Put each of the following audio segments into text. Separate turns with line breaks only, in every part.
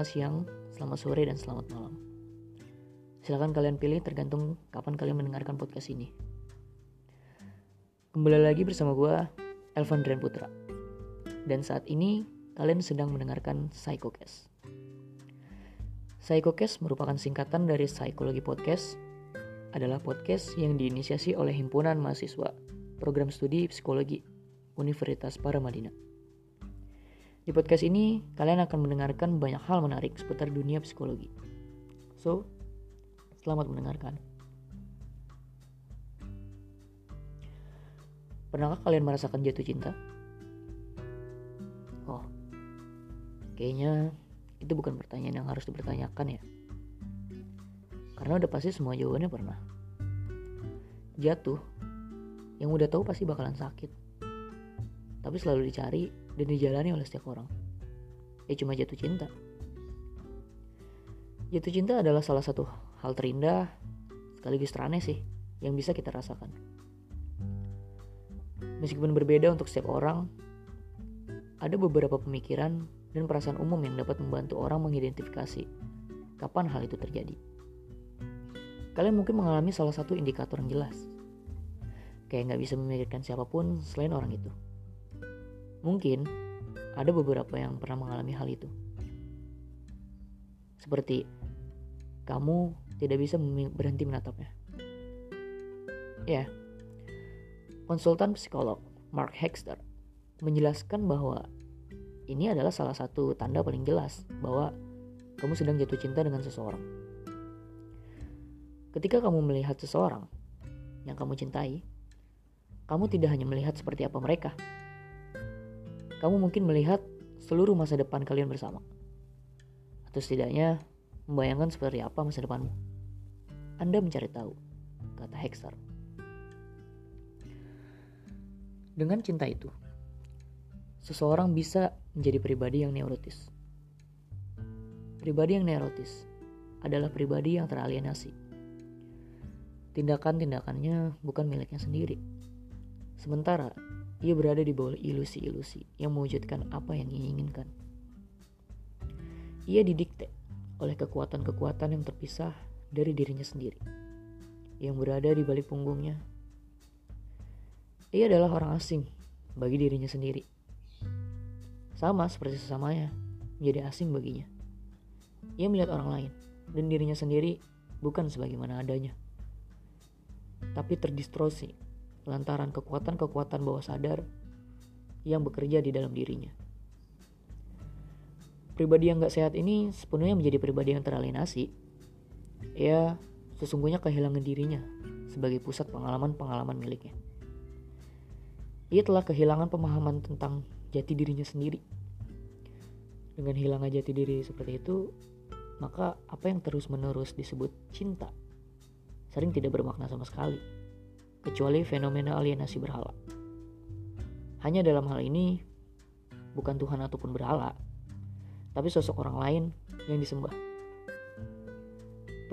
Selamat siang, selamat sore, dan selamat malam. Silahkan kalian pilih tergantung kapan kalian mendengarkan podcast ini. Kembali lagi bersama gue, Elvan Dren Putra. Dan saat ini, kalian sedang mendengarkan Psychocast. Psychocast merupakan singkatan dari Psikologi Podcast, adalah podcast yang diinisiasi oleh Himpunan Mahasiswa Program Studi Psikologi Universitas Paramadina. Di podcast ini, kalian akan mendengarkan banyak hal menarik seputar dunia psikologi. So, selamat mendengarkan. Pernahkah kalian merasakan jatuh cinta? Oh, kayaknya itu bukan pertanyaan yang harus dipertanyakan ya. Karena udah pasti semua jawabannya pernah. Jatuh, yang udah tahu pasti bakalan sakit tapi selalu dicari dan dijalani oleh setiap orang. Ya cuma jatuh cinta. Jatuh cinta adalah salah satu hal terindah sekaligus teraneh sih yang bisa kita rasakan. Meskipun berbeda untuk setiap orang, ada beberapa pemikiran dan perasaan umum yang dapat membantu orang mengidentifikasi kapan hal itu terjadi. Kalian mungkin mengalami salah satu indikator yang jelas. Kayak nggak bisa memikirkan siapa pun selain orang itu. Mungkin ada beberapa yang pernah mengalami hal itu. Seperti kamu tidak bisa berhenti menatapnya. Ya, konsultan psikolog Mark Hexter menjelaskan bahwa ini adalah salah satu tanda paling jelas bahwa kamu sedang jatuh cinta dengan seseorang. Ketika kamu melihat seseorang yang kamu cintai, kamu tidak hanya melihat seperti apa mereka, kamu mungkin melihat seluruh masa depan kalian bersama. Atau setidaknya membayangkan seperti apa masa depanmu. Anda mencari tahu, kata Hexter. Dengan cinta itu, seseorang bisa menjadi pribadi yang neurotis. Pribadi yang neurotis adalah pribadi yang teralienasi. Tindakan-tindakannya bukan miliknya sendiri. Sementara ia berada di bawah ilusi-ilusi yang mewujudkan apa yang ia inginkan. Ia didikte oleh kekuatan-kekuatan yang terpisah dari dirinya sendiri, yang berada di balik punggungnya. Ia adalah orang asing bagi dirinya sendiri. Sama seperti sesamanya, menjadi asing baginya. Ia melihat orang lain dan dirinya sendiri bukan sebagaimana adanya, tapi terdistorsi lantaran kekuatan-kekuatan bawah sadar yang bekerja di dalam dirinya. Pribadi yang gak sehat ini sepenuhnya menjadi pribadi yang teralienasi. Ia sesungguhnya kehilangan dirinya sebagai pusat pengalaman-pengalaman miliknya. Ia telah kehilangan pemahaman tentang jati dirinya sendiri. Dengan hilangnya jati diri seperti itu, maka apa yang terus-menerus disebut cinta sering tidak bermakna sama sekali kecuali fenomena alienasi berhala. Hanya dalam hal ini, bukan Tuhan ataupun berhala, tapi sosok orang lain yang disembah.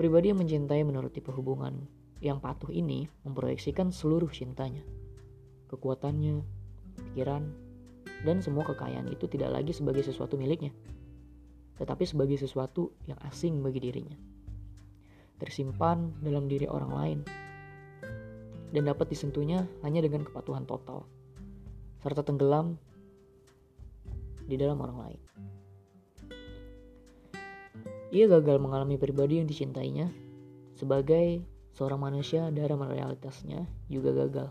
Pribadi yang mencintai menurut tipe hubungan yang patuh ini memproyeksikan seluruh cintanya, kekuatannya, pikiran, dan semua kekayaan itu tidak lagi sebagai sesuatu miliknya, tetapi sebagai sesuatu yang asing bagi dirinya. Tersimpan dalam diri orang lain dan dapat disentuhnya hanya dengan kepatuhan total, serta tenggelam di dalam orang lain. Ia gagal mengalami pribadi yang dicintainya sebagai seorang manusia dalam realitasnya juga gagal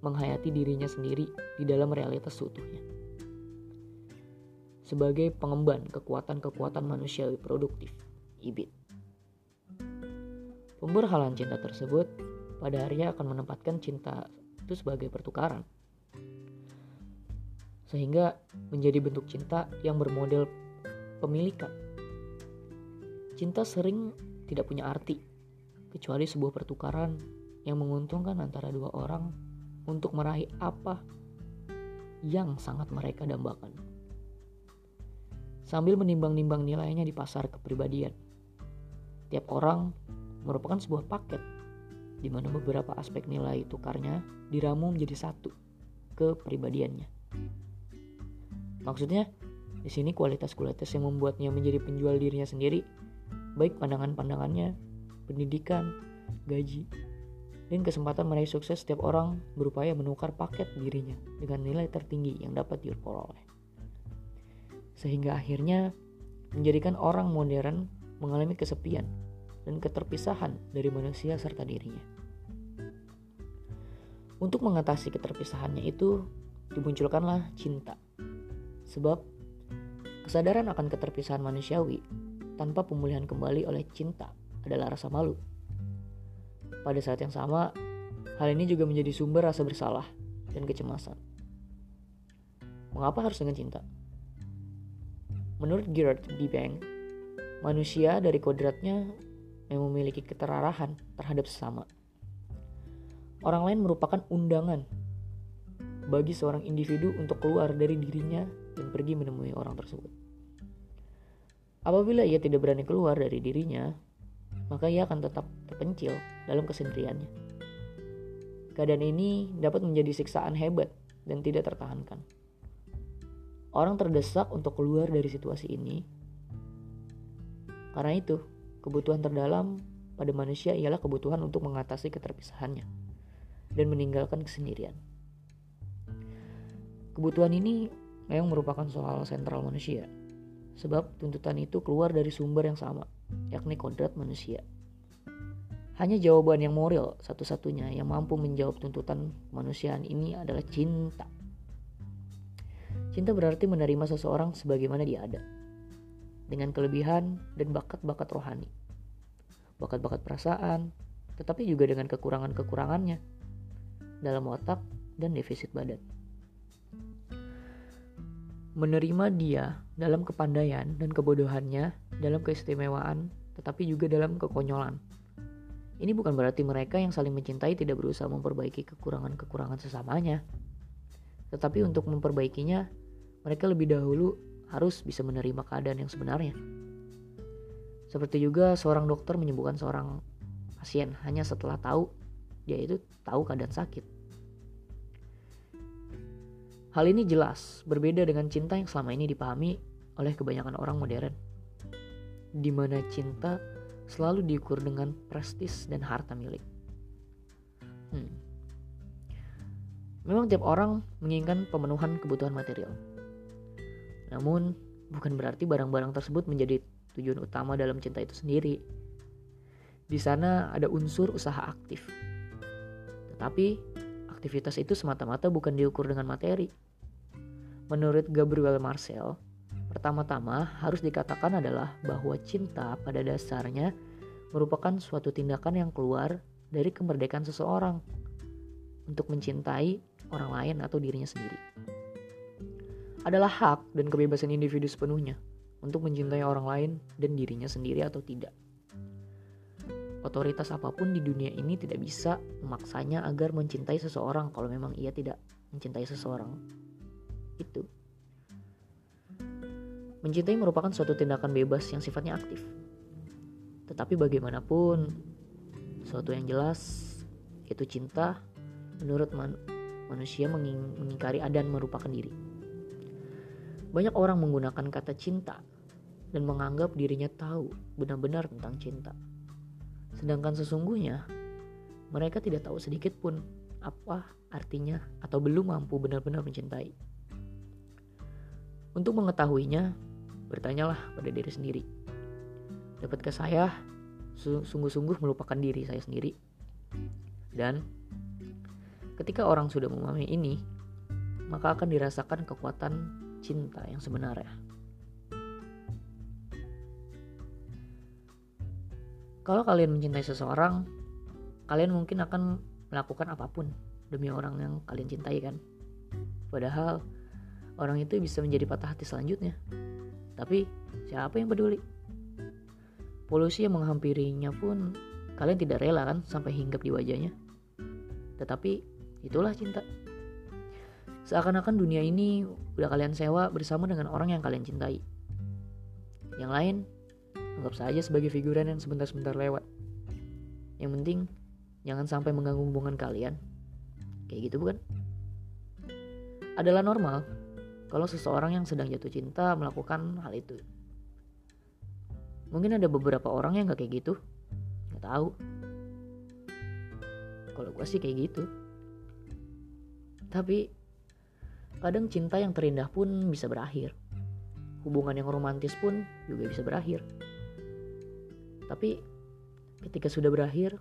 menghayati dirinya sendiri di dalam realitas seutuhnya. Sebagai pengemban kekuatan-kekuatan manusiawi produktif, ibit. Pemberhalaan cinta tersebut pada akhirnya akan menempatkan cinta itu sebagai pertukaran. Sehingga menjadi bentuk cinta yang bermodel pemilikan. Cinta sering tidak punya arti, kecuali sebuah pertukaran yang menguntungkan antara dua orang untuk meraih apa yang sangat mereka dambakan. Sambil menimbang-nimbang nilainya di pasar kepribadian. Tiap orang merupakan sebuah paket di mana beberapa aspek nilai tukarnya diramu menjadi satu kepribadiannya. Maksudnya, Di sini kualitas-kualitas yang membuatnya menjadi penjual dirinya sendiri, baik pandangan-pandangannya, pendidikan, gaji, dan kesempatan meraih sukses setiap orang berupaya menukar paket dirinya dengan nilai tertinggi yang dapat diperoleh. Sehingga akhirnya menjadikan orang modern mengalami kesepian dan keterpisahan dari manusia serta dirinya. Untuk mengatasi keterpisahannya itu, dimunculkanlah cinta. Sebab Kesadaran akan keterpisahan manusiawi tanpa pemulihan kembali oleh cinta adalah rasa malu. Pada saat yang sama, hal ini juga menjadi sumber rasa bersalah dan kecemasan. Mengapa harus dengan cinta? Menurut Gerard B. Bank, manusia dari kodratnya yang memiliki keterarahan terhadap sesama. Orang lain merupakan undangan bagi seorang individu untuk keluar dari dirinya dan pergi menemui orang tersebut. Apabila ia tidak berani keluar dari dirinya, maka ia akan tetap terpencil dalam kesendiriannya. Keadaan ini dapat menjadi siksaan hebat dan tidak tertahankan. Orang terdesak untuk keluar dari situasi ini. Karena itu, kebutuhan terdalam pada manusia ialah kebutuhan untuk mengatasi keterpisahannya dan meninggalkan kesendirian. Kebutuhan ini memang merupakan soal sentral manusia sebab tuntutan itu keluar dari sumber yang sama, yakni kodrat manusia. Hanya jawaban yang moral satu-satunya yang mampu menjawab tuntutan kemanusiaan ini adalah cinta. Cinta berarti menerima seseorang sebagaimana dia ada, dengan kelebihan dan bakat-bakat rohani, bakat-bakat perasaan, tetapi juga dengan kekurangan-kekurangannya dalam otak dan defisit badan menerima dia dalam kepandaian dan kebodohannya, dalam keistimewaan, tetapi juga dalam kekonyolan. Ini bukan berarti mereka yang saling mencintai tidak berusaha memperbaiki kekurangan-kekurangan sesamanya. Tetapi untuk memperbaikinya, mereka lebih dahulu harus bisa menerima keadaan yang sebenarnya. Seperti juga seorang dokter menyembuhkan seorang pasien hanya setelah tahu dia itu tahu keadaan sakit. Hal ini jelas berbeda dengan cinta yang selama ini dipahami oleh kebanyakan orang modern, di mana cinta selalu diukur dengan prestis dan harta milik. Hmm. Memang tiap orang menginginkan pemenuhan kebutuhan material. Namun, bukan berarti barang-barang tersebut menjadi tujuan utama dalam cinta itu sendiri. Di sana ada unsur usaha aktif. Tetapi, aktivitas itu semata-mata bukan diukur dengan materi. Menurut Gabriel Marcel, pertama-tama harus dikatakan adalah bahwa cinta pada dasarnya merupakan suatu tindakan yang keluar dari kemerdekaan seseorang untuk mencintai orang lain atau dirinya sendiri. Adalah hak dan kebebasan individu sepenuhnya untuk mencintai orang lain dan dirinya sendiri atau tidak. Otoritas apa pun di dunia ini tidak bisa memaksanya agar mencintai seseorang kalau memang ia tidak mencintai seseorang. Itu. Mencintai merupakan suatu tindakan bebas yang sifatnya aktif. Tetapi bagaimanapun, suatu yang jelas itu cinta menurut man manusia menging mengingkari dan merupakan diri. Banyak orang menggunakan kata cinta dan menganggap dirinya tahu benar-benar tentang cinta. Sedangkan sesungguhnya mereka tidak tahu sedikit pun apa artinya atau belum mampu benar-benar mencintai. Untuk mengetahuinya, bertanyalah pada diri sendiri. Dapatkah saya sungguh-sungguh melupakan diri saya sendiri? Dan ketika orang sudah memahami ini, maka akan dirasakan kekuatan cinta yang sebenarnya. Kalau kalian mencintai seseorang, kalian mungkin akan melakukan apa pun demi orang yang kalian cintai kan. Padahal orang itu bisa menjadi patah hati selanjutnya. Tapi siapa yang peduli? Polusi yang menghampirinya pun kalian tidak rela kan sampai hinggap di wajahnya. Tetapi itulah cinta. Seakan-akan dunia ini udah kalian sewa bersama dengan orang yang kalian cintai. Yang lain Anggap saja sebagai figuran yang sebentar-sebentar lewat. Yang penting, jangan sampai mengganggu hubungan kalian. Kayak gitu bukan? Adalah normal kalau seseorang yang sedang jatuh cinta melakukan hal itu. Mungkin ada beberapa orang yang gak kayak gitu, gak tahu. Kalau gue sih kayak gitu. Tapi kadang cinta yang terindah pun bisa berakhir. Hubungan yang romantis pun juga bisa berakhir. Tapi ketika sudah berakhir,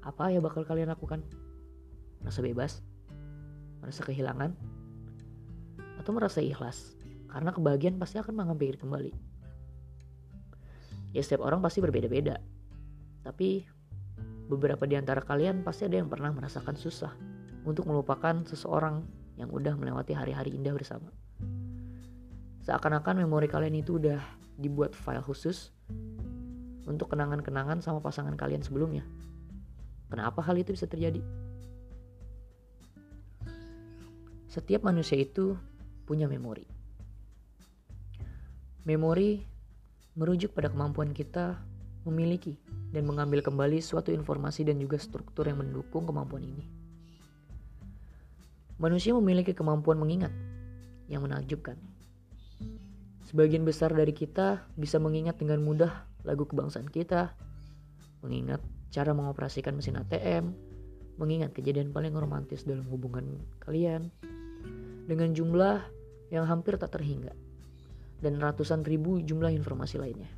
apa ya bakal kalian lakukan? Merasa bebas? Merasa kehilangan? Atau merasa ikhlas? Karena kebahagiaan pasti akan menghampiri kembali. Ya setiap orang pasti berbeda-beda. Tapi beberapa di antara kalian pasti ada yang pernah merasakan susah untuk melupakan seseorang yang udah melewati hari-hari indah bersama. Seakan-akan memori kalian itu udah dibuat file khusus untuk kenangan-kenangan sama pasangan kalian sebelumnya. Kenapa hal itu bisa terjadi? Setiap manusia itu punya memori. Memori merujuk pada kemampuan kita memiliki dan mengambil kembali suatu informasi dan juga struktur yang mendukung kemampuan ini. Manusia memiliki kemampuan mengingat yang menakjubkan. Sebagian besar dari kita bisa mengingat dengan mudah lagu kebangsaan kita, mengingat cara mengoperasikan mesin ATM, mengingat kejadian paling romantis dalam hubungan kalian, dengan jumlah yang hampir tak terhingga, dan ratusan ribu jumlah informasi lainnya.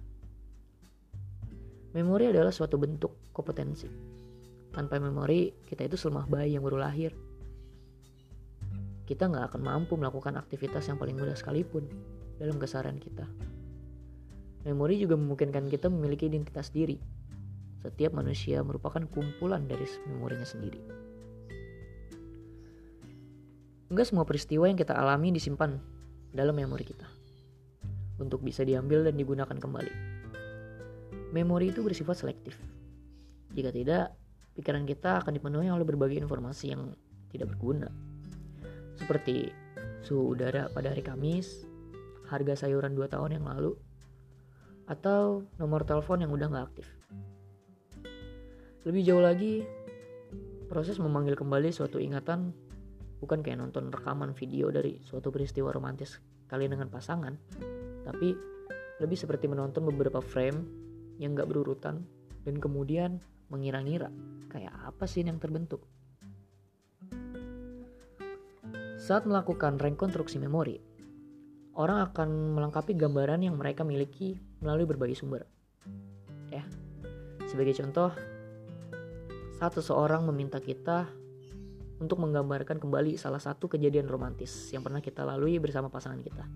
Memori adalah suatu bentuk kompetensi. Tanpa memori, kita itu selemah bayi yang baru lahir kita nggak akan mampu melakukan aktivitas yang paling mudah sekalipun dalam keseharian kita. Memori juga memungkinkan kita memiliki identitas diri. Setiap manusia merupakan kumpulan dari memorinya sendiri. Enggak semua peristiwa yang kita alami disimpan dalam memori kita untuk bisa diambil dan digunakan kembali. Memori itu bersifat selektif. Jika tidak, pikiran kita akan dipenuhi oleh berbagai informasi yang tidak berguna seperti suhu udara pada hari Kamis, harga sayuran 2 tahun yang lalu, atau nomor telepon yang udah nggak aktif. Lebih jauh lagi, proses memanggil kembali suatu ingatan bukan kayak nonton rekaman video dari suatu peristiwa romantis kalian dengan pasangan, tapi lebih seperti menonton beberapa frame yang gak berurutan dan kemudian mengira-ngira kayak apa sih yang terbentuk. Saat melakukan rekonstruksi memori, orang akan melengkapi gambaran yang mereka miliki melalui berbagai sumber. Ya, sebagai contoh, saat seseorang meminta kita untuk menggambarkan kembali salah satu kejadian romantis yang pernah kita lalui bersama pasangan kita.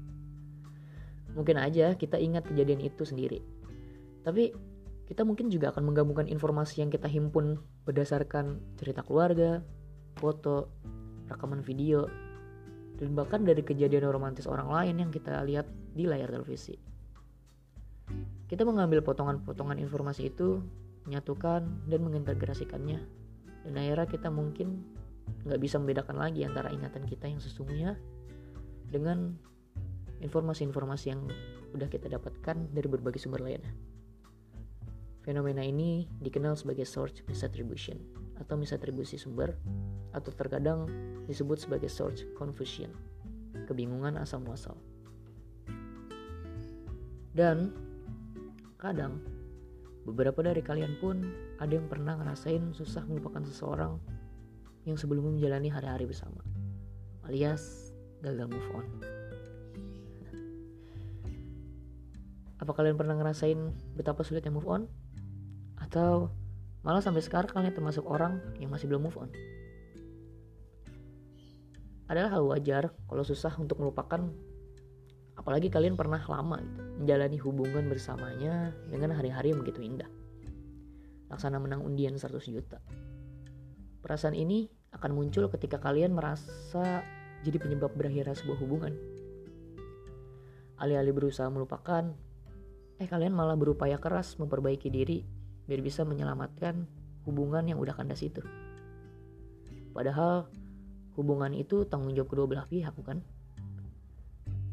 Mungkin aja kita ingat kejadian itu sendiri. Tapi kita mungkin juga akan menggabungkan informasi yang kita himpun berdasarkan cerita keluarga, foto, rekaman video, dan bahkan dari kejadian romantis orang lain yang kita lihat di layar televisi. Kita mengambil potongan-potongan informasi itu, menyatukan dan mengintegrasikannya, dan akhirnya kita mungkin nggak bisa membedakan lagi antara ingatan kita yang sesungguhnya dengan informasi-informasi yang udah kita dapatkan dari berbagai sumber lainnya. Fenomena ini dikenal sebagai source misattribution atau misatribusi sumber atau terkadang disebut sebagai source confusion, kebingungan asal muasal. Dan kadang beberapa dari kalian pun ada yang pernah ngerasain susah melupakan seseorang yang sebelumnya menjalani hari-hari bersama, alias gagal move on. Apa kalian pernah ngerasain betapa sulitnya move on? Atau malah sampai sekarang kalian termasuk orang yang masih belum move on? adalah hal wajar kalau susah untuk melupakan apalagi kalian pernah lama gitu, menjalani hubungan bersamanya dengan hari-hari yang begitu indah. Laksana menang undian 100 juta. Perasaan ini akan muncul ketika kalian merasa jadi penyebab berakhirnya sebuah hubungan. Alih-alih berusaha melupakan, eh kalian malah berupaya keras memperbaiki diri biar bisa menyelamatkan hubungan yang udah kandas itu. Padahal hubungan itu tanggung jawab kedua belah pihak bukan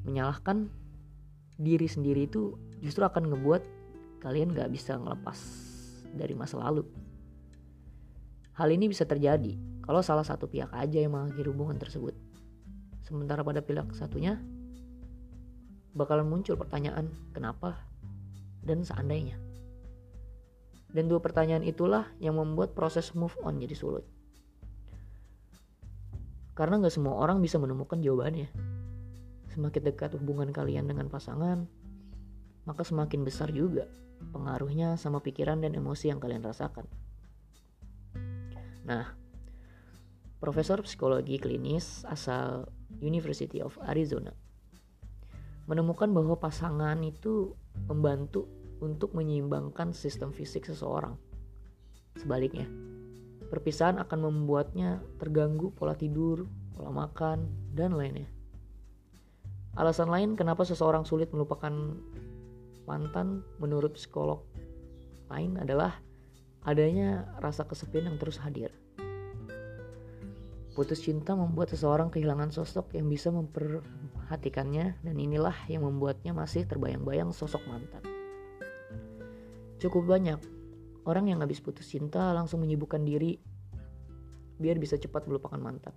menyalahkan diri sendiri itu justru akan ngebuat kalian gak bisa ngelepas dari masa lalu hal ini bisa terjadi kalau salah satu pihak aja yang mengakhiri hubungan tersebut sementara pada pihak satunya bakalan muncul pertanyaan kenapa dan seandainya. Dan dua pertanyaan itulah yang membuat proses move on jadi sulit. Karena gak semua orang bisa menemukan jawabannya. Semakin dekat hubungan kalian dengan pasangan, maka semakin besar juga pengaruhnya sama pikiran dan emosi yang kalian rasakan. Nah, Profesor Psikologi Klinis asal University of Arizona menemukan bahwa pasangan itu membantu untuk menyeimbangkan sistem fisik seseorang. Sebaliknya, perpisahan akan membuatnya terganggu pola tidur, pola makan, dan lainnya. Alasan lain kenapa seseorang sulit melupakan mantan menurut psikolog lain adalah adanya rasa kesepian yang terus hadir. Putus cinta membuat seseorang kehilangan sosok yang bisa memperhatikannya dan inilah yang membuatnya masih terbayang-bayang sosok mantan. Cukup banyak orang yang habis putus cinta langsung menyibukkan diri biar bisa cepat melupakan mantan.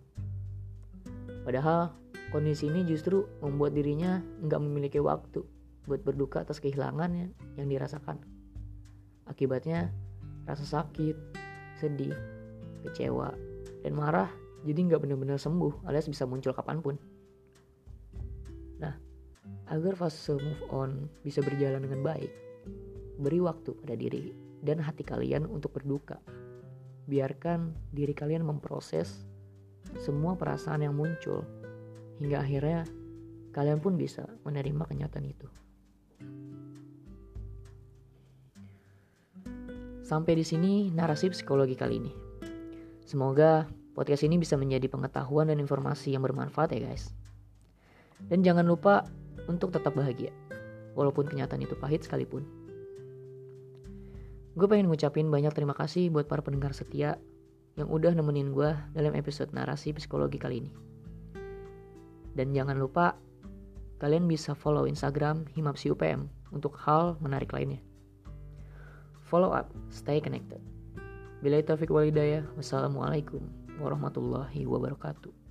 Padahal kondisi ini justru membuat dirinya nggak memiliki waktu buat berduka atas kehilangan yang dirasakan. Akibatnya rasa sakit, sedih, kecewa, dan marah jadi nggak benar-benar sembuh alias bisa muncul kapan pun. Nah, agar fase move on bisa berjalan dengan baik, beri waktu pada diri dan hati kalian untuk berduka. Biarkan diri kalian memproses semua perasaan yang muncul hingga akhirnya kalian pun bisa menerima kenyataan itu. Sampai di sini narasi psikologi kali ini. Semoga Podcast ini bisa menjadi pengetahuan dan informasi yang bermanfaat ya guys. Dan jangan lupa untuk tetap bahagia, walaupun kenyataan itu pahit sekalipun. Gue pengen ngucapin banyak terima kasih buat para pendengar setia yang udah nemenin gue dalam episode narasi psikologi kali ini. Dan jangan lupa kalian bisa follow Instagram Himapsi UPM untuk hal menarik lainnya. Follow up, stay connected. Bila taufik walidayah, wassalamualaikum warahmatullahi wabarakatuh.